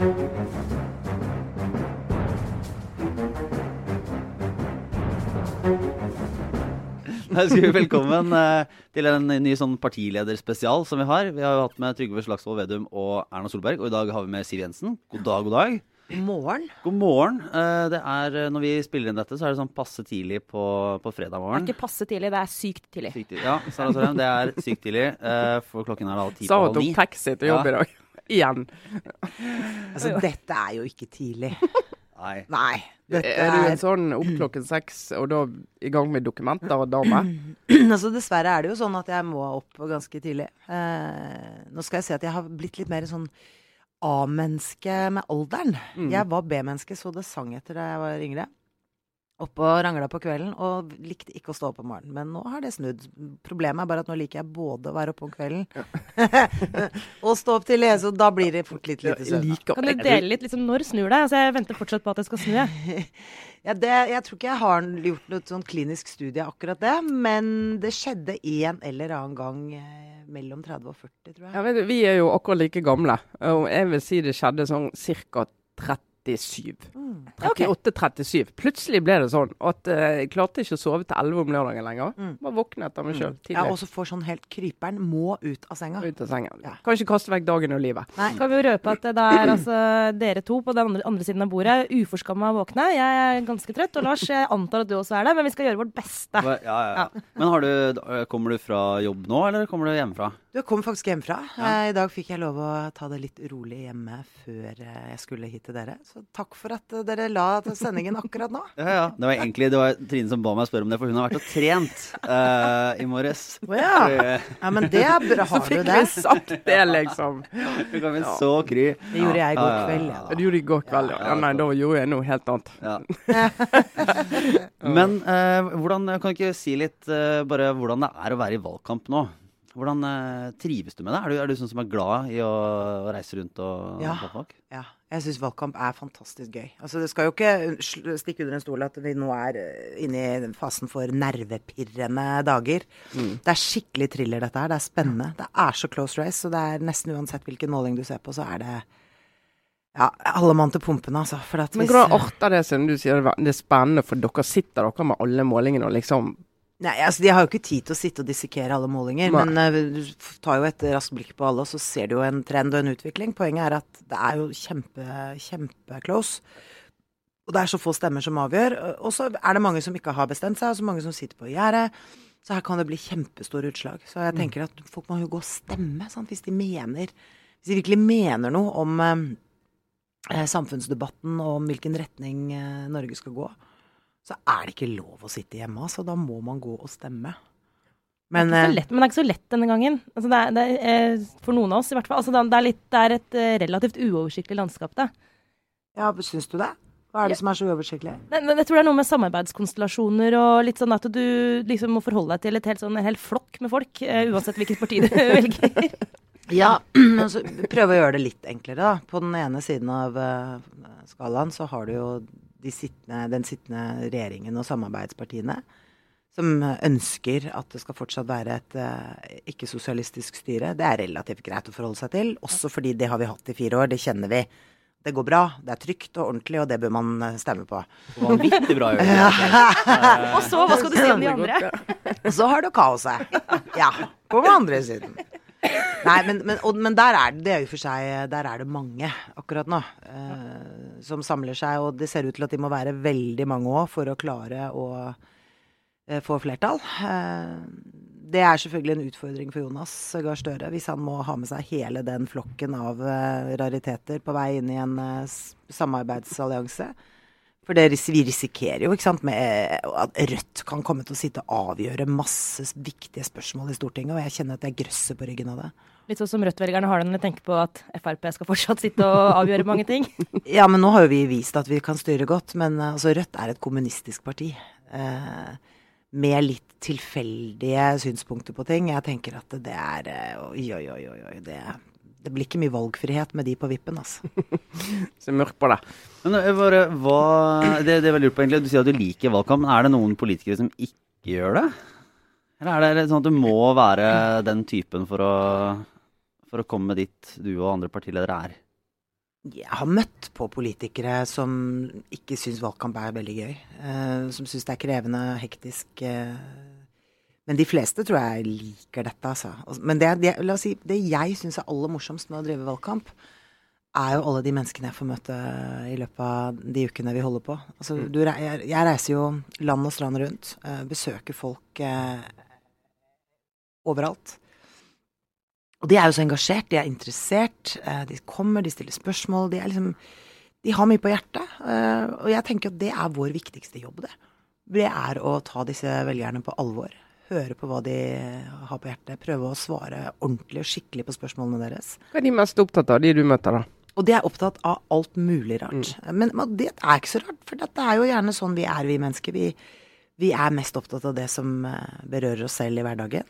Da skal vi velkommen eh, til en ny sånn partilederspesial som vi har. Vi har jo hatt med Trygve Slagsvold Vedum og Erna Solberg, og i dag har vi med Siv Jensen. God dag, god dag. Morgen. God morgen. Eh, det er, eh, når vi spiller inn dette, så er det sånn passe tidlig på, på fredag Det er ikke passe tidlig, det er sykt tidlig. Sykt tidlig. Ja, Sara Sørheim, det er sykt tidlig, eh, for klokken er da ti Sa hun tok taxi til jobb i dag. Igjen. Altså, dette er jo ikke tidlig. Nei. Nei. Dette Er du en sånn opp klokken seks, og da i gang med dokumenter og dame? Altså, dessverre er det jo sånn at jeg må opp ganske tidlig. Eh, nå skal jeg si at jeg har blitt litt mer sånn A-menneske med alderen. Mm. Jeg var B-menneske, så det sang etter da jeg var yngre. Oppe og rangla på kvelden, og likte ikke å stå opp om morgenen. Men nå har det snudd. Problemet er bare at nå liker jeg både å være oppe om kvelden og stå opp til lese, og da blir det fort litt lite søvn. Kan du dele litt liksom, når snur det? Altså, jeg venter fortsatt på at det skal snu. jeg. Ja, det, jeg tror ikke jeg har gjort noe sånn klinisk studie akkurat det, men det skjedde en eller annen gang eh, mellom 30 og 40, tror jeg. Ja, vet du, vi er jo akkurat like gamle, og jeg vil si det skjedde sånn ca. 37. Mm. 38-37. Plutselig ble det sånn at eh, jeg klarte ikke å sove til 11 om lørdagen lenger. Mm. Bare våknet av meg sjøl Ja, og så får sånn helt kryperen må ut av senga. Ut av senga. Ja. Kan ikke kaste vekk dagen og livet. Nei. Kan vi røpe at det er altså dere to på den andre, andre siden av bordet, uforskamma våkne. Jeg er ganske trøtt, og Lars, jeg antar at du også er det, men vi skal gjøre vårt beste. Ja, ja, ja. Men har du, eh, kommer du fra jobb nå, eller kommer du hjemmefra? Du jeg kom faktisk hjemmefra. Ja. Eh, I dag fikk jeg lov å ta det litt rolig hjemme før eh, jeg skulle hit til dere. Så takk for at eh, dere la til sendingen akkurat nå. Ja, ja. Det var egentlig det var Trine som ba meg spørre om det, for hun har vært og trent eh, i morges. Oh, ja. Ja, men det er bra. Har du det? Så fikk vi sagt det, liksom. Du kan bli så kry. Det gjorde jeg i går kveld. Ja, da. du gjorde det i går kveld, ja. Ja, ja. Nei, da gjorde jeg noe helt annet. Ja. Men eh, hvordan, kan du ikke si litt eh, bare hvordan det er å være i valgkamp nå? Hvordan eh, trives du med det? Er du, er du sånn som er glad i å, reise rundt og Ja. få folk? Ja, jeg syns valgkamp er fantastisk gøy. Altså, det skal jo ikke stikke under en stol at vi nå er eh, inne i fasen for nervepirrende dager. Det er skikkelig thriller, dette her. Det er spennende. Det er så close race, så det er nesten uansett hvilken måling du ser på, så er det ja, alle mann til pumpene, altså. For at Men hvordan arter det seg når du sier det, det er spennende, for dere sitter dere med alle målingene og liksom Nei, altså De har jo ikke tid til å sitte og dissekere alle målinger, Nei. men uh, du tar jo et raskt blikk på alle, og så ser du jo en trend og en utvikling. Poenget er at det er jo kjempe, kjempe-close. Og det er så få stemmer som avgjør. Og så er det mange som ikke har bestemt seg, og så mange som sitter på gjerdet. Så her kan det bli kjempestore utslag. Så jeg tenker at folk må jo gå og stemme, sant? hvis de mener Hvis de virkelig mener noe om eh, eh, samfunnsdebatten og om hvilken retning eh, Norge skal gå så er det ikke lov å sitte hjemme. Altså, da må man gå og stemme. Men det er ikke så eh, lett, men det er ikke så lett denne gangen. Altså, det er, det er, eh, for noen av oss, i hvert fall. Altså, det, er litt, det er et eh, relativt uoversiktlig landskap, det. ja, syns du det? Hva er det som er så uoversiktlig? Men, men jeg tror det er noe med samarbeidskonstellasjoner og litt sånn at du liksom må forholde deg til et helt sånn, en hel flokk med folk, uh, uansett hvilket parti du velger. Ja, men så prøve å gjøre det litt enklere, da. På den ene siden av uh, skalaen så har du jo de sittende, den sittende regjeringen og samarbeidspartiene. Som ønsker at det skal fortsatt være et uh, ikke-sosialistisk styre. Det er relativt greit å forholde seg til, også fordi det har vi hatt i fire år. Det kjenner vi. Det går bra, det er trygt og ordentlig, og det bør man eh, stemme på. Vanvittig bra Og så, hva skal du si om de andre? Og så har du kaoset. Ja, på den andre siden. Nei, men, men, og, men der er det, det er jo for seg Der er det mange akkurat nå eh, som samler seg, og det ser ut til at de må være veldig mange òg for å klare å eh, få flertall. Eh, det er selvfølgelig en utfordring for Jonas Gahr Støre hvis han må ha med seg hele den flokken av rariteter på vei inn i en samarbeidsallianse. For det, vi risikerer jo sant, med eh, at Rødt kan komme til å sitte og avgjøre masse viktige spørsmål i Stortinget, og jeg kjenner at jeg grøsser på ryggen av det. Litt sånn som Rødt-velgerne har det når de tenker på at Frp skal fortsatt sitte og avgjøre mange ting. Ja, men nå har jo vi vist at vi kan styre godt, men eh, altså, Rødt er et kommunistisk parti. Eh, med litt tilfeldige synspunkter på ting. Jeg tenker at det er eh, oi, oi, oi. oi det, det blir ikke mye valgfrihet med de på vippen, altså. ser mørkt på det. Men eh, bare, hva, det, det veldig lurt på egentlig. Du sier at du liker valgkamp, men er det noen politikere som ikke gjør det? Eller er det sånn at du må være den typen for å, for å komme dit du og andre partiledere er? Jeg har møtt på politikere som ikke syns valgkamp er veldig gøy. eh, som syns det er krevende, hektisk. eh. Men de fleste tror jeg liker dette, altså. Men det, det, la oss si, det jeg syns er aller morsomst med å drive valgkamp, er jo alle de menneskene jeg får møte i løpet av de ukene vi holder på. Altså, du, jeg, jeg reiser jo land og strand rundt. Uh, besøker folk uh, overalt. Og de er jo så engasjert, de er interessert. uh, de kommer, de stiller spørsmål. De, liksom, de har mye på hjertet. og jeg tenker at det er vår viktigste jobb, det. Det er å ta disse velgerne på alvor. Høre på hva de har på hjertet. Prøve å svare ordentlig og skikkelig på spørsmålene deres. Hva er de mest opptatt av, de du møter, da? Og de er opptatt av alt mulig rart. Men, men det er ikke så rart, for dette er jo gjerne sånn vi er, vi mennesker. Vi, vi er mest opptatt av det som eh, berører oss selv i hverdagen.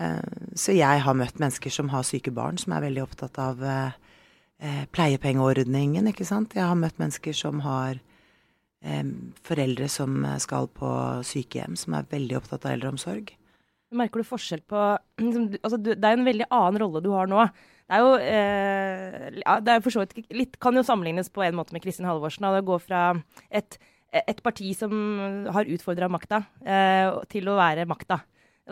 Eh, så jeg har møtt mennesker som har syke barn, som er veldig opptatt av eh, pleiepengeordningen, ikke sant. Jeg har møtt mennesker som har foreldre som skal på sykehjem, som er veldig opptatt av eldreomsorg. Merker du forskjell på liksom, altså, Det er jo en veldig annen rolle du har nå. Det er jo eh, ja, det er for så vidt litt Kan jo sammenlignes på en måte med Kristin Halvorsen. Det går fra et, et parti som har utfordra makta, eh, til å være makta.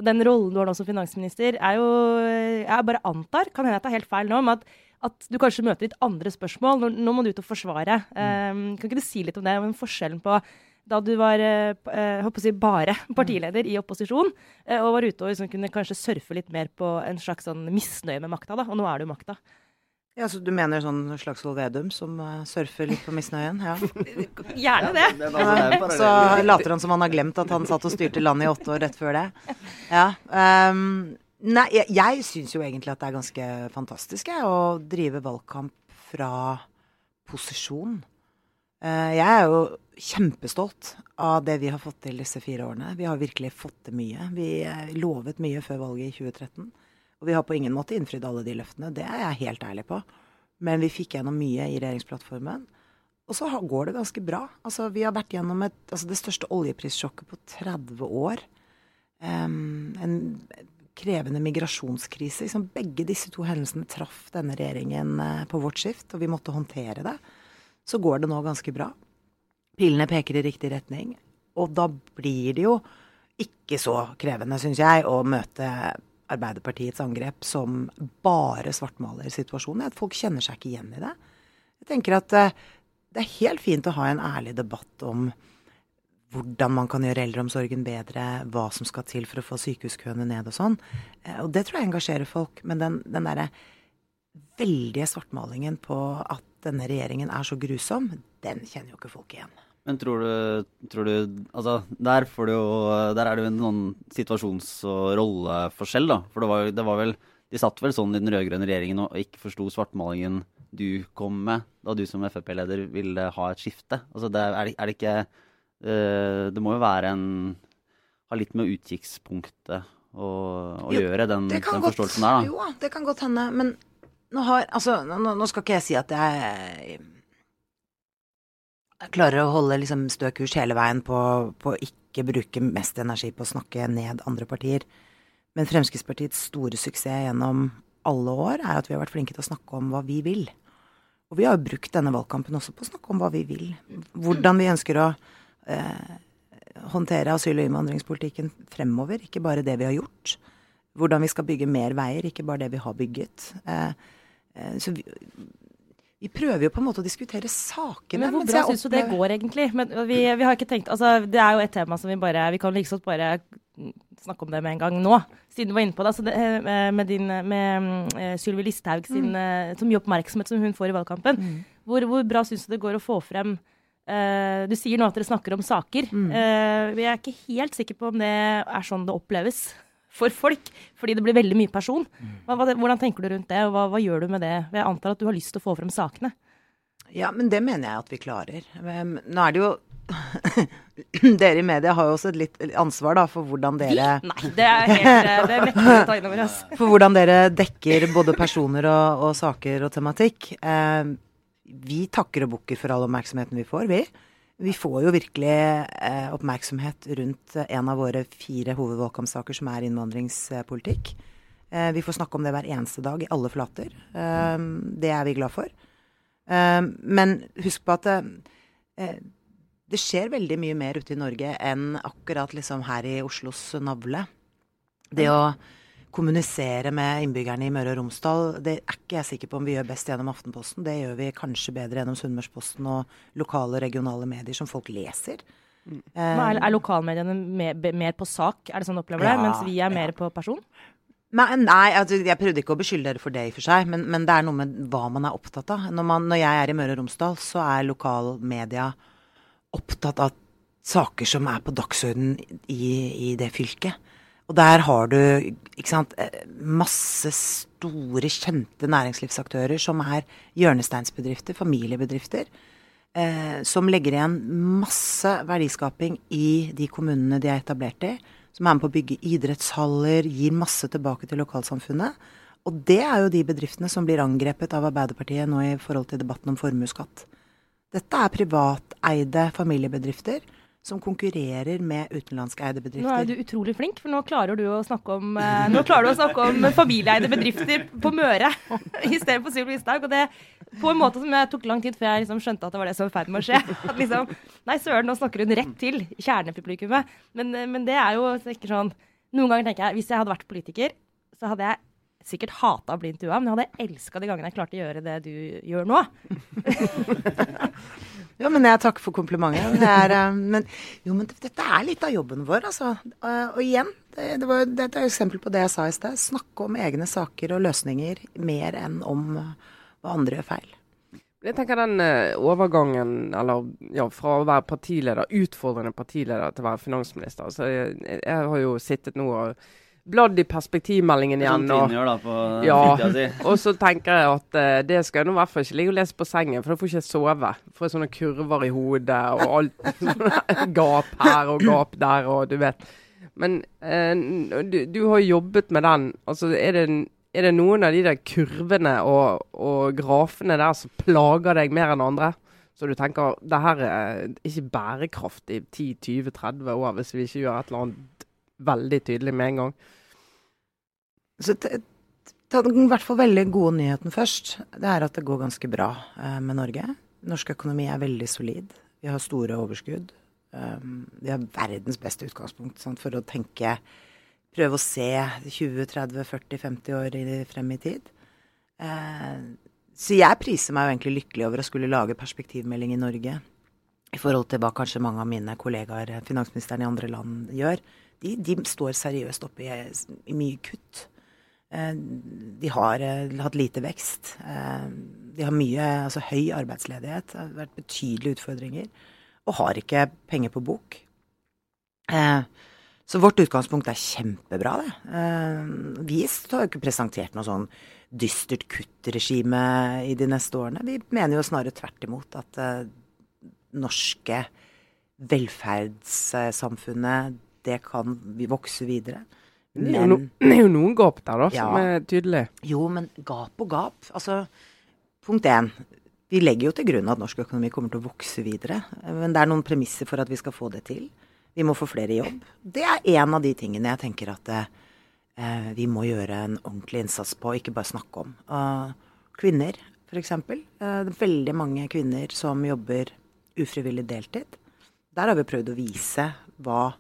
Den rollen du har nå som finansminister, er jo Jeg bare antar, kan hende jeg tar helt feil nå, men at, at du kanskje møter litt andre spørsmål. Nå, nå må du ut og forsvare. Um, kan ikke du si litt om det, om forskjellen på da du var uh, si bare partileder i opposisjon, uh, og var ute og liksom kunne kanskje surfe litt mer på en slags sånn misnøye med makta, da. Og nå er du makta. Ja, så Du mener sånn Slagsvold Vedum som uh, surfer litt på misnøyen? Ja. Gjerne det. Altså- det Så later han som han har glemt at han satt og styrte landet i åtte år rett før det. Ja. ehm, nei, jeg, jeg syns jo egentlig at det er ganske fantastisk jeg, å drive valgkamp fra posisjon. Eh, jeg er jo kjempestolt av det vi har fått til disse fire årene. Vi har virkelig fått til mye. Vi eh, lovet mye før valget i 2013. Og vi har på ingen måte innfridd alle de løftene. Det er jeg helt ærlig på. Men vi fikk gjennom mye i regjeringsplattformen. Og så går det ganske bra. Altså, vi har vært gjennom et, altså det største oljeprissjokket på 30 år. Um, en krevende migrasjonskrise. Liksom begge disse to hendelsene traff denne regjeringen eh, på vårt skift, og vi måtte håndtere det. Så går det nå ganske bra. Pilene peker i riktig retning. Og da blir det jo ikke så krevende, syns jeg, å møte Arbeiderpartiets angrep som bare svartmaler situasjonen. At folk kjenner seg ikke igjen i det. Jeg tenker at eh, det er helt fint å ha en ærlig debatt om hvordan man kan gjøre eldreomsorgen bedre, hva som skal til for å få sykehuskøene ned og sånn. Eh, Og det tror jeg engasjerer folk. Men den, den derre veldige svartmalingen på at denne regjeringen er så grusom, den kjenner jo ikke folk igjen. Men tror du, tror du Altså, der, får du jo, der er det jo en sånn situasjons- og rolleforskjell, da. For det var, det var vel De satt vel sånn i den rød-grønne regjeringen og ikke forsto svartmalingen du kom med da du som Frp-leder ville ha et skifte. Altså, det er, det, er det ikke Det må jo være en Ha litt med utkikkspunktet å, å Jo, gjøre, den, den forståelsen godt, der, da. Jo, det kan godt hende. Men nå, har, altså, nå, nå skal ikke jeg si at jeg, jeg klarer å holde liksom stø kurs hele veien på, på ikke bruke mest energi på å snakke ned andre partier. Men Fremskrittspartiets store suksess gjennom alle år er at vi har vært flinke til å snakke om hva vi vil. Og vi har jo brukt denne valgkampen også på å snakke om hva vi vil. Hvordan vi ønsker å eh, håndtere asyl- og innvandringspolitikken fremover. Ikke bare det vi har gjort. Hvordan vi skal bygge mer veier, ikke bare det vi har bygget. Eh, eh, så vi, vi prøver jo på en måte å diskutere sakene. Men hvor bra syns du det går, egentlig? Men vi, vi har ikke tenkt Altså, det er jo et tema som vi bare Vi kan like godt bare snakke om det med en gang nå, siden du var inne på det. Altså det eh, med din med eh, Sylvi Listhaug sin mm. Så mye oppmerksomhet som hun får i valgkampen. Hvor, hvor bra syns du det går å få frem eh, Du sier nå at dere snakker om saker. Eh, vi er ikke helt sikre på om det er sånn det oppleves for folk, fordi det blir veldig mye person. Hva, hva, hvordan tenker du rundt det, og hva, hva gjør du med det? Jeg antar at du har lyst til å få frem sakene. Ja, men det mener jeg at vi klarer. Men Nå er det jo Dere i media har jo også et litt ansvar da, for hvordan dere Nei, det er helt eh, Det er å ta innover oss. For hvordan dere dekker både personer og, og saker og tematikk. Eh, vi takker og bukker for all oppmerksomheten vi får, vi. Vi får jo virkelig eh, oppmerksomhet rundt eh, en av våre fire hovedvalgkampsaker, som er innvandringspolitikk. Eh, vi får snakke om det hver eneste dag i alle flater. Eh, det er vi glad for. Eh, men husk på at eh, det skjer veldig mye mer ute i Norge enn akkurat liksom her i Oslos navle. Det å kommunisere med innbyggerne i Møre og Romsdal, det er ikke jeg sikker på om vi gjør best gjennom Aftenposten. Det gjør vi kanskje bedre gjennom Sunnmørsposten og lokale regionale medier som folk leser. Men Er, er lokalmediene mer, mer på sak, er det sånn du opplever det? Mens vi er mer ja. på person? Men, nei, altså, jeg prøvde ikke å beskylde dere for det i og for seg, men, men det er noe med hva man er opptatt av. Når, man, når jeg er i Møre og Romsdal, så er lokalmedia opptatt av saker som er på dagsordenen i, i det fylket. Og der har du sant, eh, masse store, kjente næringslivsaktører som er hjørnesteinsbedrifter, familiebedrifter, eh, som legger igjen masse verdiskaping i de kommunene de er etablert i. Som er med på å bygge idrettshaller, gir masse tilbake til lokalsamfunnet. Og det er jo de bedriftene som blir angrepet av Arbeiderpartiet nå i forhold til debatten om formuesskatt. Dette er privateide familiebedrifter som konkurrerer med utenlandskeide Nå er du utrolig flink, for nå klarer du å snakke om, eh, nå klarer du å snakke om familieeide bedrifter på Møre istedenfor Sylvi Listhaug. Og det på en måte som jeg tok lang tid før jeg liksom skjønte at det var det som var i ferd med å skje. At liksom, Nei, søren, nå snakker hun rett til kjernepublikummet. Men, eh, men det er jo ikke sånn Noen ganger tenker jeg hvis jeg hadde vært politiker, så hadde jeg sikkert hata å bli intervjua, men jeg hadde elska de gangene jeg klarte å gjøre det du gjør nå. Ja, men jeg takker for komplimentet. Det er, eh, men, jo, men dette er litt av jobben vår, altså. Eh, Og igjen, det, det, var, dette er et eksempel på det jeg sa i sted. Snakke om egne saker og løsninger mer enn om eh, hva andre gjør feil. Jeg tenker den overgangen, eller ja, fra å være partileder, utfordrende partileder til å være finansminister. Altså, jeg, jeg har jo sittet nå og bladd i perspektivmeldingen igjen. sånn Trine gjør da på Ja. si. Og så tenker jeg at uh, det skal jeg nå i hvert fall ikke ligge og lese på sengen, for da får jeg ikke sove. Får sånne kurver i hodet og alt. gap her og gap der og du vet. Men uh, du, du har jobbet med den. Altså, er det, er det noen av de der kurvene og, og grafene der som plager deg mer enn andre? Så du tenker det her er ikke bærekraftig i 10-20-30 år hvis vi ikke gjør et eller annet veldig tydelig med en gang. Så ta den i hvert fall veldig gode nyheten først. Det er at det går ganske bra eh, med Norge. Norsk økonomi er veldig solid. Vi har store overskudd. Um, vi har verdens beste utgangspunkt sant, for å tenke Prøve å se 20-30-40-50 år i, frem i tid. Eh, så jeg priser meg jo egentlig lykkelig over å skulle lage perspektivmelding i Norge. I forhold til hva kanskje mange av mine kollegaer, finansministeren i andre land, gjør. De, de står seriøst oppe i, i mye kutt. Eh, De har eh, hatt lite vekst. Eh, De har mye, altså høy arbeidsledighet. Det har vært betydelige utfordringer. Og har ikke penger på bok. Så vårt utgangspunkt er kjempebra, det. Vi har jo ikke presentert noe sånn dystert kuttregime i de neste årene. Vi mener jo snarere tvert imot at norske velferdssamfunnet, det kan vi vokse videre. Det er, jo no, det er jo noen gap der, da, som Ja. er tydelig. Jo, men gap og gap. Altså, punkt én. Vi legger jo til grunn at norsk økonomi kommer til å vokse videre. Men det er noen premisser for at vi skal få det til. Vi må få flere i jobb. Det er en av de tingene jeg tenker at eh, vi må gjøre en ordentlig innsats på, ikke bare snakke om. Uh, kvinner, f.eks. Uh, det er veldig mange kvinner som jobber ufrivillig deltid. Der har vi prøvd å vise hva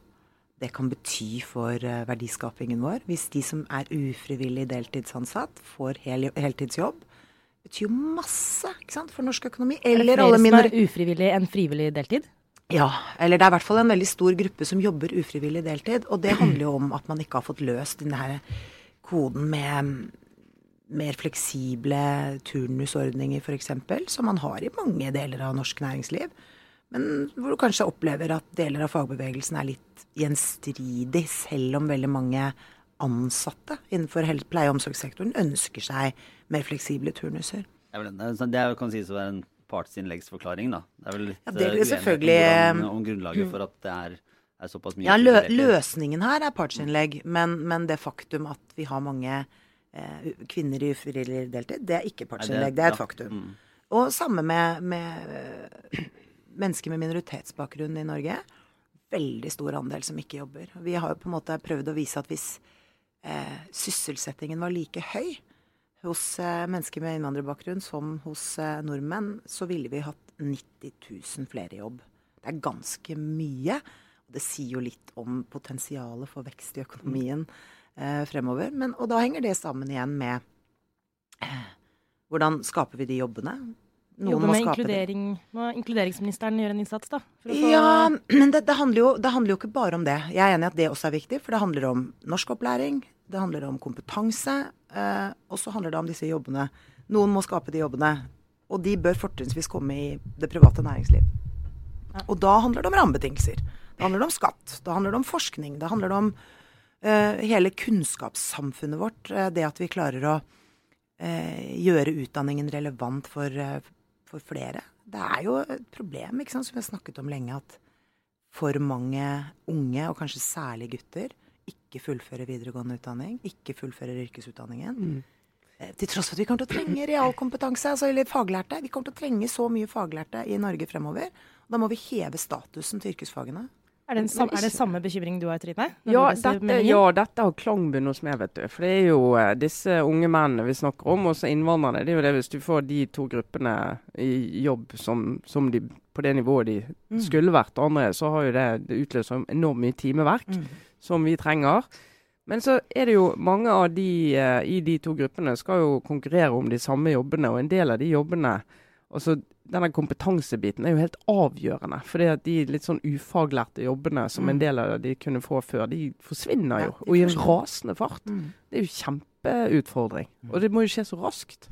det kan bety for eh, verdiskapingen vår. Hvis de som er ufrivillig deltidsansatt, får hel, heltidsjobb. Det betyr jo masse ikke sant, for norsk økonomi. Er det flere som er ufrivillig enn frivillig deltid? Ja, eller det er i hvert fall en veldig stor gruppe som jobber ufrivillig deltid. Og det handler jo om at man ikke har fått løst den her koden med mer fleksible turnusordninger, f.eks., som man har i mange deler av norsk næringsliv. Men hvor du kanskje opplever at deler av fagbevegelsen er litt gjenstridig, selv om veldig mange ansatte innenfor pleie- og omsorgssektoren ønsker seg mer fleksible turnuser. Det er sånn- kan sies å være en partsinnleggsforklaring, da. Det er vel litt Ja, det er eh, uenighet om om grunnlaget for at det er, er såpass mye Ja, lø løsningen her er partsinnlegg, men, men det faktum at vi har mange eh, kvinner i ufrivillig deltid, det er ikke partsinnlegg. Det er et faktum. Mm. Og samme med, med eh, mennesker med minoritetsbakgrunn i Norge. Veldig stor andel som ikke jobber. Vi har jo på en måte prøvd å vise at hvis eh, sysselsettingen var like høy hos eh, mennesker med innvandrerbakgrunn som hos eh, nordmenn, så ville vi hatt 90 000 flere i jobb. Det er ganske mye. og Det sier jo litt om potensialet for vekst i økonomien eh, fremover. Men, og da henger det sammen igjen med eh, hvordan skaper vi de jobbene? Jobbe med inkludering. Må inkluderingsministeren gjøre en innsats, da? ja, men det, det, handler jo, det, handler jo, ikke bare om det. Jeg er enig i at det også er viktig, for det handler om norskopplæring, det handler om kompetanse, eh, og så handler det om disse jobbene. Noen må skape de jobbene, og de bør fortrinnsvis komme i det private næringsliv. Ja. Og da handler det om rammebetingelser. Da handler det om skatt, da handler det om forskning, da handler det om eh, hele kunnskapssamfunnet vårt. Eh, det at vi klarer å eh, gjøre utdanningen relevant for eh, for flere. Det er jo et problem, ikke sant, som vi har snakket om lenge, at for mange unge, og kanskje særlig gutter, ikke fullfører videregående utdanning, ikke fullfører yrkesutdanningen. Mm. Eh, til tross for at vi kommer til å trenge realkompetanse, altså, eller faglærte. Vi kommer til å trenge så mye faglærte i Norge fremover. Da må vi heve statusen til yrkesfagene. Er det, sam, er det samme bekymring du har, Trine? Ja dette, ja, dette har klangbunn hos meg, vet du. For det er jo uh, disse unge mennene vi snakker om, og så innvandrerne. Det er jo det hvis du får de to gruppene i jobb som, som de, på det nivået de mm. skulle vært, andre, så har jo det, det utløst enormt mye timeverk mm. som vi trenger. Men så er det jo mange av de uh, i de to gruppene skal jo konkurrere om de samme jobbene, og en del av de jobbene altså denne kompetansebiten er jo helt avgjørende. at de litt sånn ufaglærte jobbene som en mm. del av de kunne få før, de forsvinner jo. Og i en rasende fart. Mm. Det er jo kjempeutfordring. Mm. Og det må jo skje så raskt.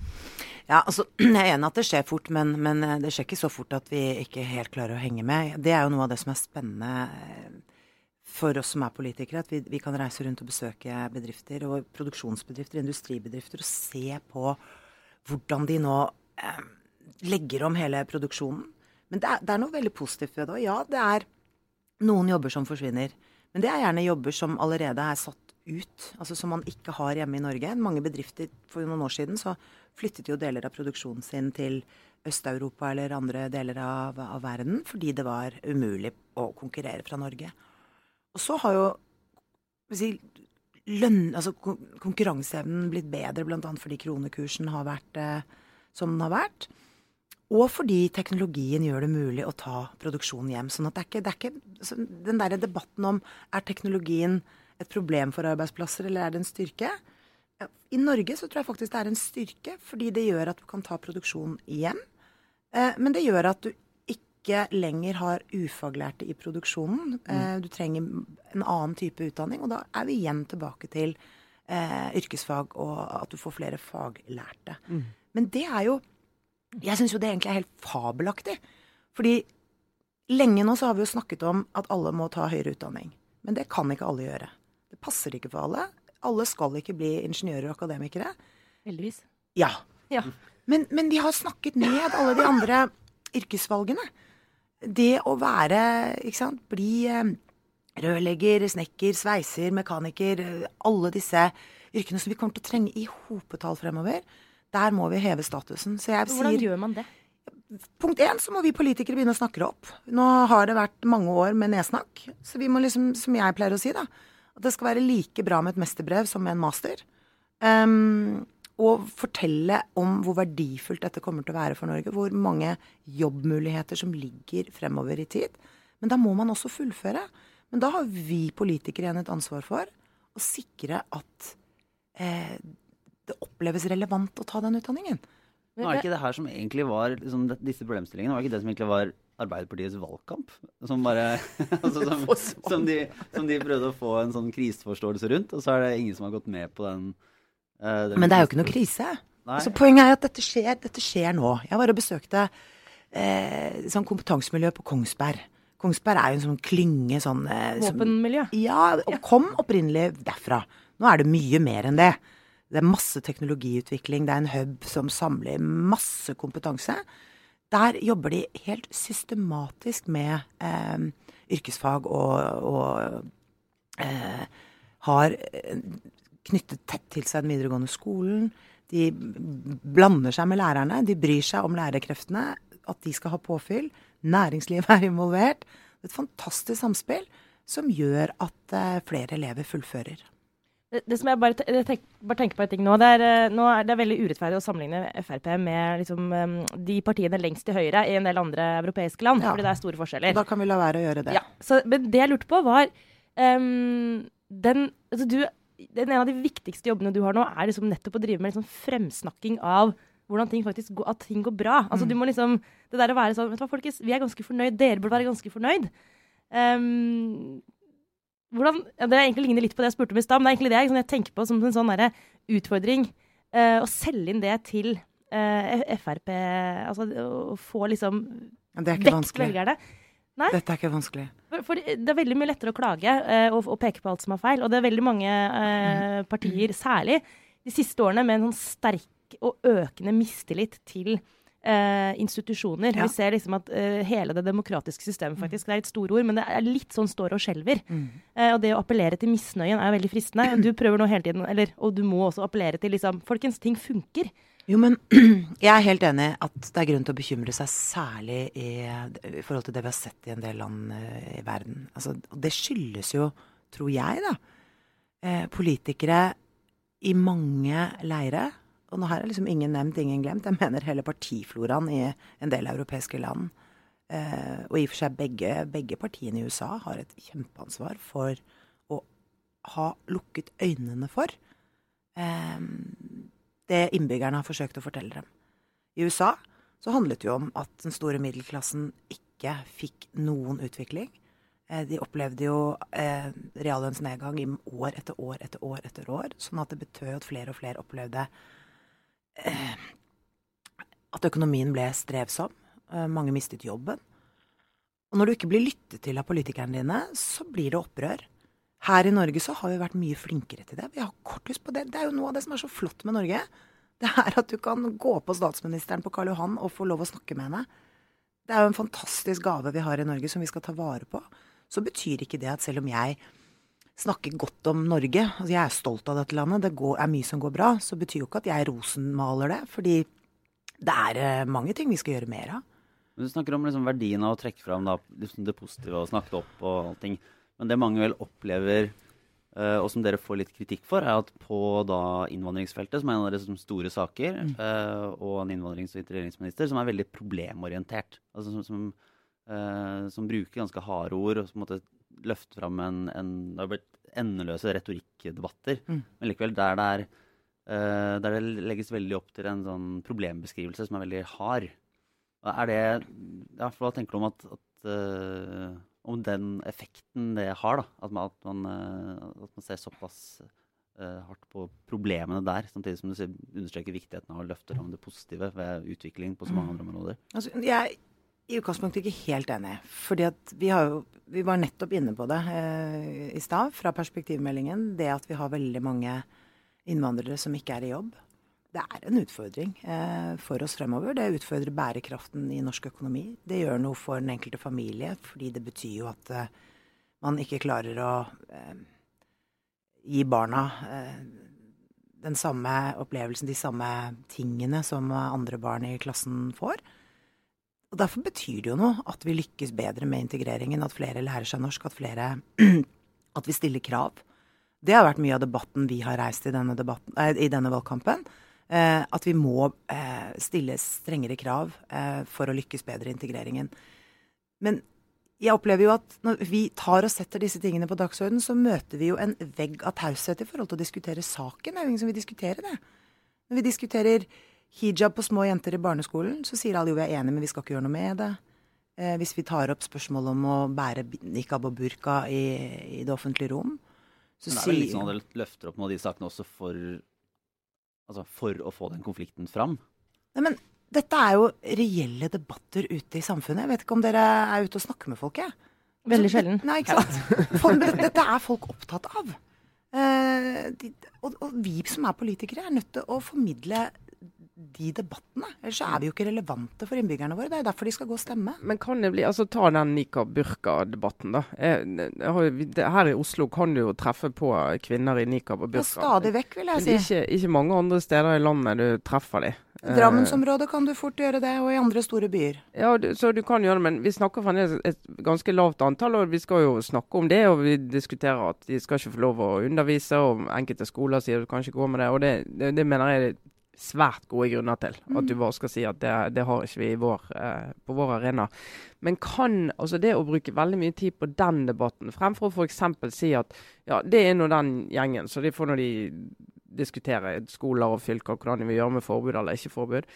Ja, altså, Jeg er enig at det skjer fort, men, men, eh, det skjer ikke så fort at vi ikke helt klarer å henge med. Det er jo noe av det som er spennende eh, for oss som er politikere. At vi, vi kan reise rundt og besøke bedrifter, og produksjonsbedrifter, industribedrifter, og se på hvordan de nå eh, legger om hele produksjonen. Men det er, det er noe veldig positivt ved det. òg. ja, det er noen jobber som forsvinner. Men det er gjerne jobber som allerede er satt ut, altså som man ikke har hjemme i Norge. Mange bedrifter for noen år siden så flyttet jo deler av produksjonen sin til Øst-Europa eller andre deler av, av, verden fordi det var umulig å konkurrere fra Norge. Og så har jo si, lønn, altså konkurranseevnen blitt bedre, bl.a. fordi kronekursen har vært eh, som den har vært. Og fordi teknologien gjør det mulig å ta produksjonen hjem. sånn at det er ikke, det er ikke Den der debatten om er teknologien et problem for arbeidsplasser, eller er det en styrke? I Norge så tror jeg faktisk det er en styrke, fordi det gjør at du kan ta produksjonen hjem. Eh, men det gjør at du ikke lenger har ufaglærte i produksjonen. Mm. Du trenger en annen type utdanning, og da er vi igjen tilbake til eh, yrkesfag og at du får flere faglærte. Mm. Men det er jo jeg syns jo det egentlig er helt fabelaktig. Fordi lenge nå så har vi jo snakket om at alle må ta høyere utdanning. Men det kan ikke alle gjøre. Det passer ikke for alle. Alle skal ikke bli ingeniører og akademikere. Heldigvis. Ja. ja. Men, men vi har snakket ned alle de andre yrkesvalgene. Det å være, ikke sant, bli eh, rørlegger, snekker, sveiser, mekaniker, alle disse yrkene som vi kommer til å trenge i hopetall fremover der må vi heve statusen. Så jeg Hvordan sier, gjør man det? Punkt én så må vi politikere begynne å snakke det opp. Nå har det vært mange år med nedsnakk. Så vi må liksom, som jeg pleier å si, da, at det skal være like bra med et mesterbrev som med en master. Um, og fortelle om hvor verdifullt dette kommer til å være for Norge. Hvor mange jobbmuligheter som ligger fremover i tid. Men da må man også fullføre. Men da har vi politikere igjen et ansvar for å sikre at eh, det oppleves relevant å ta den utdanningen. Nå er det ikke det her som egentlig var liksom, disse problemstillingene, var det ikke det som egentlig var Arbeiderpartiets valgkamp? Som, bare, altså, som, som, de, som, de, prøvde å få en sånn kriseforståelse rundt, og så er det ingen som har gått med på den. Uh, den Men det er jo ikke noe krise. Altså, poenget er at dette skjer, dette skjer nå. Jeg var og besøkte eh, sånn kompetansemiljø på Kongsberg. Kongsberg er jo en sånn klynge sånn eh, Våpenmiljø? Ja, og kom opprinnelig derfra. Nå er det mye mer enn det. Det er masse teknologiutvikling. Det er en hub som samler masse kompetanse. Der jobber de helt systematisk med eh, yrkesfag og, og eh, har eh, knyttet tett til seg den videregående skolen. De blander seg med lærerne. De bryr seg om lærerkreftene. At de skal ha påfyll. Næringslivet er involvert. Er et fantastisk samspill som gjør at eh, flere elever fullfører. Det, det som jeg bare, tenk, bare tenker på en ting nå, det er, eh, nå er det veldig urettferdig å sammenligne Frp med liksom, de partiene lengst til høyre i en del andre europeiske land, Ja. fordi det er store forskjeller. Da kan vi la være å gjøre det. Ja, så, men det jeg lurte på, var um, den, altså du, den En av de viktigste jobbene du har nå, er liksom nettopp å drive med liksom fremsnakking av hvordan ting faktisk går, at ting går bra. Altså du må liksom, Det der å være sånn Vet du hva, folkens, vi er ganske fornøyd. Dere burde være ganske fornøyd. Ehm, hvordan, ja, det egentlig ligner litt på det jeg spurte om i stad, men det er egentlig det jeg, sånn, jeg tenker på som en sånn utfordring. Uh, å selge inn det til uh, Frp. Altså å få liksom det er ikke vanskelig. velgerne. Dette er ikke vanskelig. For, for det er veldig mye lettere å klage uh, og, og peke på alt som er feil. Og det er veldig mange eh, partier, særlig de siste årene, med en sånn sterk og økende mistillit til eh, institusjoner. Ja. Vi ser liksom at eh, hele det demokratiske systemet faktisk, det er et store ord, men det er litt sånn står og skjelver. Mm. Eh, og det å appellere til misnøyen er veldig fristende. Du prøver nå hele tiden, eller, og du må også appellere til liksom Folkens, ting funker. Jo, men jeg er helt enig at det er grunn til å bekymre seg særlig i, i forhold til det vi har sett i en del land eh, i verden. Altså, det skyldes jo, tror jeg, da, eh, politikere i mange leire. Og nå her er liksom ingen nevnt, ingen glemt. Jeg mener hele partifloraen i en del europeiske land. Eh, og i og for seg begge, begge partiene i USA har et kjempeansvar for å ha lukket øynene for eh, det innbyggerne har forsøkt å fortelle dem. I USA så handlet det jo om at den store middelklassen ikke fikk noen utvikling. Eh, De opplevde jo eh, reallønnsnedgang i år etter år etter år etter år. Sånn at det betød at flere og flere opplevde at økonomien ble strevsom. Eh, mange mistet jobben. Og når du ikke blir lyttet til av politikerne dine, så blir det opprør. Her i Norge så har vi vært mye flinkere til det. Vi har korthus på det. Det er jo noe av det som er så flott med Norge. Det er at du kan gå på statsministeren på Karl Johan og få lov å snakke med henne. Det er jo en fantastisk gave vi har i Norge som vi skal ta vare på. Så betyr ikke det at selv om jeg snakker godt om Norge, altså jeg er stolt av dette landet, det går, er mye som går bra, så betyr jo ikke at jeg rosenmaler det. Fordi det er eh, mange ting vi skal gjøre mer av. Men Du snakker om liksom verdien av å trekke fram da, liksom det positive og snakke opp og allting. Men det mange vel opplever, uh, og som dere får litt kritikk for, er at på da innvandringsfeltet, som er en av deres store saker, eh, og en innvandrings- og integreringsminister som er veldig problemorientert. Altså som, som, uh, som bruker ganske harde ord, og som måtte løfte fram en, en Det har blitt endeløse retorikkdebatter, Mm. men likevel der det er uh, der det legges veldig opp til en sånn problembeskrivelse som er veldig hard. Er det ja, for Hva tenker du om at, at uh, om den effekten det har? da, At man, at man, uh, at man ser såpass hardt på problemene der, samtidig som du understreker viktigheten av å løfte fram det positive ved utvikling på så mange andre områder? Altså, jeg i utgangspunktet ikke helt enig. fordi at vi har jo Vi var nettopp inne på det eh, i stad, fra perspektivmeldingen. Det at vi har veldig mange innvandrere som ikke er i jobb. Det er en utfordring eh, for oss fremover. Det utfordrer bærekraften i norsk økonomi. Det gjør noe for den enkelte familie, fordi det betyr jo at eh, man ikke klarer å eh, gi barna eh, den samme opplevelsen, de samme tingene som andre barn i klassen får. Og Derfor betyr det jo noe at vi lykkes bedre med integreringen, at flere lærer seg norsk, at flere At vi stiller krav. Det har vært mye av debatten vi har reist i denne, debatten, eh, i denne valgkampen. Eh, at vi må eh, stille strengere krav eh, for å lykkes bedre i integreringen. Men jeg opplever jo at når vi tar og setter disse tingene på dagsordenen, så møter vi jo en vegg av taushet i forhold til å diskutere saken. Det er jo ingen som vil diskutere det. Når vi diskuterer hijab på små jenter i barneskolen, så sier alle jo vi er enige, men vi skal ikke gjøre noe med det. Eh, hvis vi tar opp spørsmål om å bære nikab og burka i, i det offentlige rom, så Men det er vel litt sånn at dere løfter opp noen av de sakene også for, altså for å få den konflikten fram? Nei, men dette er jo reelle debatter ute i samfunnet. Jeg vet ikke om dere er ute og snakker med folk, jeg. Veldig sjelden. Nei, ikke sant. For, dette er folk opptatt av. Eh, de, og, og vi som er politikere, er nødt til å formidle de debattene. Ellers så er vi jo ikke relevante for innbyggerne våre. Det er jo derfor de skal gå og stemme. Men kan det bli altså Ta den nikab-burka-debatten, da. Jeg, jeg det- Her i Oslo kan du jo treffe på kvinner i nikab og Ja, burka. stadig vekk, vil jeg si. ikke, ikke mange andre steder i landet du treffer de. Drammensområdet kan du fort gjøre det, og i andre store byer. Ja, du, så du kan gjøre det, men vi snakker fremdeles et ganske lavt antall, og vi skal jo snakke om det. Og vi diskuterer at de skal ikke få lov å undervise, og enkelte skoler sier du kan ikke gå med det. Og det, det, det mener jeg er svært gode grunner til. At du bare skal si at det, det har ikke vi i vår, eh, på vår arena. Men kan altså det å bruke veldig mye tid på den debatten, fremfor å f.eks. si at ja, det er nå den gjengen, så de får når de diskutere skoler og fylker hvordan de vil gjøre med forbud eller ikke forbud.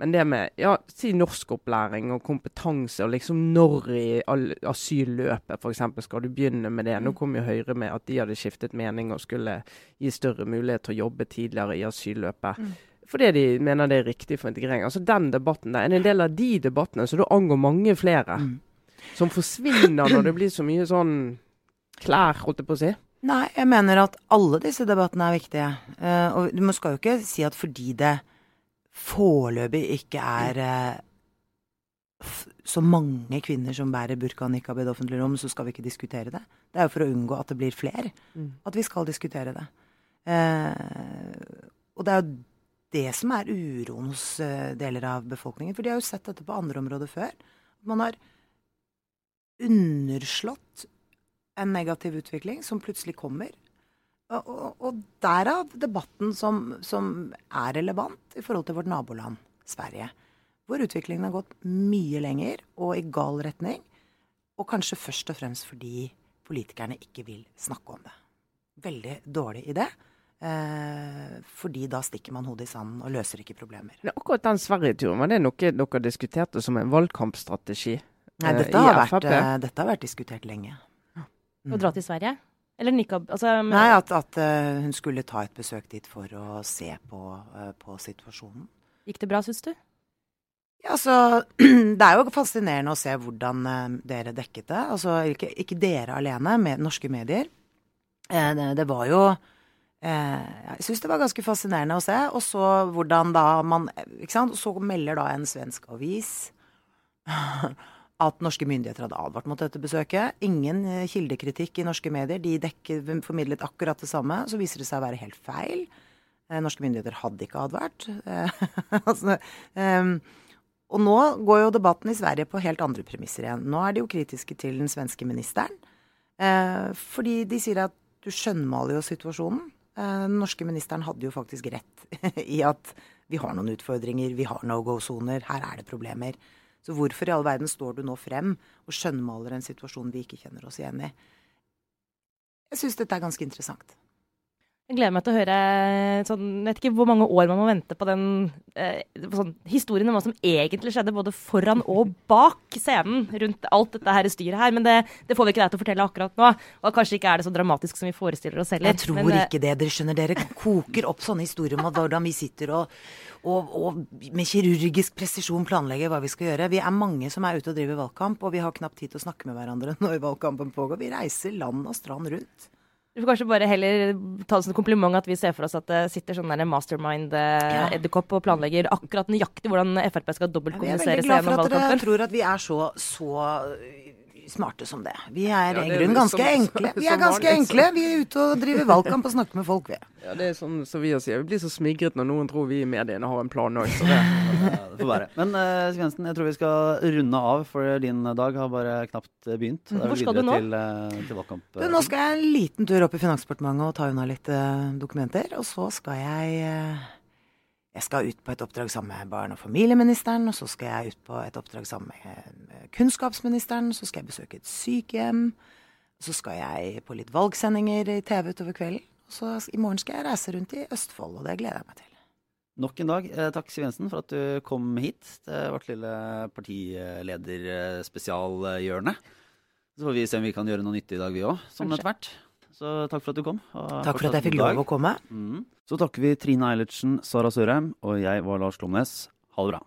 Men det med ja, si norskopplæring og kompetanse, og liksom når i asylløpet f.eks. skal du begynne med det. Nå kom jo Høyre med at de hadde skiftet mening og skulle gi større mulighet til å jobbe tidligere i asylløpet. Fordi de mener det er riktig for integrering. Altså Den debatten der er en del av de debattene som da angår mange flere. Som forsvinner når det blir så mye sånn klær, holdt jeg på å si. Nei, jeg mener at alle disse debattene er viktige. Uh, og du skal jo ikke si at fordi det foreløpig ikke er uh, så mange kvinner som bærer burka og nikab i det offentlige rom, så skal vi ikke diskutere det. Det er jo for å unngå at det blir flere. At vi skal diskutere det. Uh, og det er jo det som er uroen hos eh, deler av befolkningen. For de har jo sett dette på andre områder før. Man har underslått en negativ utvikling som plutselig kommer. Og, og, og derav debatten som, som er relevant i forhold til vårt naboland Sverige. Hvor utviklingen har gått mye lenger og i gal retning. Og kanskje først og fremst fordi politikerne ikke vil snakke om det. Veldig dårlig idé. Eh, fordi da stikker man hodet i sanden og løser ikke problemer. Men akkurat den Sverige-turen, var det noe dere diskuterte som en valgkampstrategi? Nei, eh, dette har, vært, eh, dette har vært diskutert lenge. Å dra til Sverige? Eller nikab? Altså, Nei, at, at eh, hun skulle ta et besøk dit for å se på, på situasjonen. Gikk det bra, syns du? Ja, altså, Det er jo fascinerende å se hvordan dere dekket det. Altså, ikke, ikke dere alene, med norske medier. Eh, det, det var jo Jeg syns det var ganske fascinerende å se. Og så hvordan da man ikke sant? Så melder da en svensk avis at norske myndigheter hadde advart mot dette besøket. Ingen eh, kildekritikk i norske medier. De dekker, formidlet akkurat det samme. Så viser det seg å være helt feil. Eh, norske myndigheter hadde ikke advart. Eh, altså, ehm, og nå går jo debatten i Sverige på helt andre premisser igjen. Nå er de jo kritiske til den svenske ministeren. Eh, fordi de sier at du skjønnmaler jo situasjonen. Eh, den norske ministeren hadde jo faktisk rett i at vi har noen utfordringer, vi har no go-soner, her er det problemer. Så hvorfor i all verden står du nå frem og skjønnmaler en situasjon vi ikke kjenner oss igjen i? Jeg syns dette er ganske interessant. Jeg gleder meg til å høre sånn, Jeg vet ikke hvor mange år man må vente på den eh, sånn, historien om hva som egentlig skjedde, både foran og bak scenen rundt alt dette her styret her. Men det, det får vi ikke deg til å fortelle akkurat nå. Og kanskje ikke er det så dramatisk som vi forestiller oss heller. Jeg tror Men, eh, ikke det. Dere skjønner, dere koker opp sånne historier om hvordan vi sitter og, og, og med kirurgisk presisjon planlegger hva vi skal gjøre. Vi er mange som er ute og driver valgkamp, og vi har knapt tid til å snakke med hverandre når valgkampen pågår. Vi reiser land og strand rundt. Vi får kanskje bare heller ta det som en kompliment at vi ser for oss at det sitter sånn der mastermind-edderkopp og planlegger akkurat nøyaktig hvordan Frp skal dobbeltkommunisere seg gjennom valgkampen. Jeg er veldig glad for at dere tror at vi er så, så smarte som det. Vi er i er grunnen ganske som- enkle. Vi er ganske vanlig, enkle. Vi er ute og driver valgkamp og snakker med folk, vi. Ja, det er sånn som vi sier. Vi blir så smigret når noen tror vi i mediene har en plan òg. Så det Ja, det får være. Men uh, Svendsen, jeg tror vi skal runde av, for din dag har bare knapt eh, begynt. Da er Hvor skal du nå? Til, uh, til valgkamp. Du, nå skal jeg en liten tur opp i Finansdepartementet og ta unna litt uh, dokumenter. Og så skal jeg eh, Jeg skal ut på et oppdrag sammen med barne- og familieministeren. Og så skal jeg ut på et oppdrag sammen med eh, kunnskapsministeren. Så skal jeg besøke et sykehjem. Så skal jeg på litt valgsendinger i TV utover kvelden. Og så i morgen skal jeg reise rundt i Østfold, og det gleder jeg meg til. Nok en dag. Eh, takk Siv Jensen for at du kom hit til vårt lille partilederspesialhjørne. Så får vi se om vi kan gjøre noe nyttig i dag, vi òg, sånn etter hvert. Så takk for at du kom. Takk for at jeg fikk lov å komme. Mm. Så takker vi Trine Eilertsen, Sara Sørheim og jeg var Lars Klomnes. Ha det bra.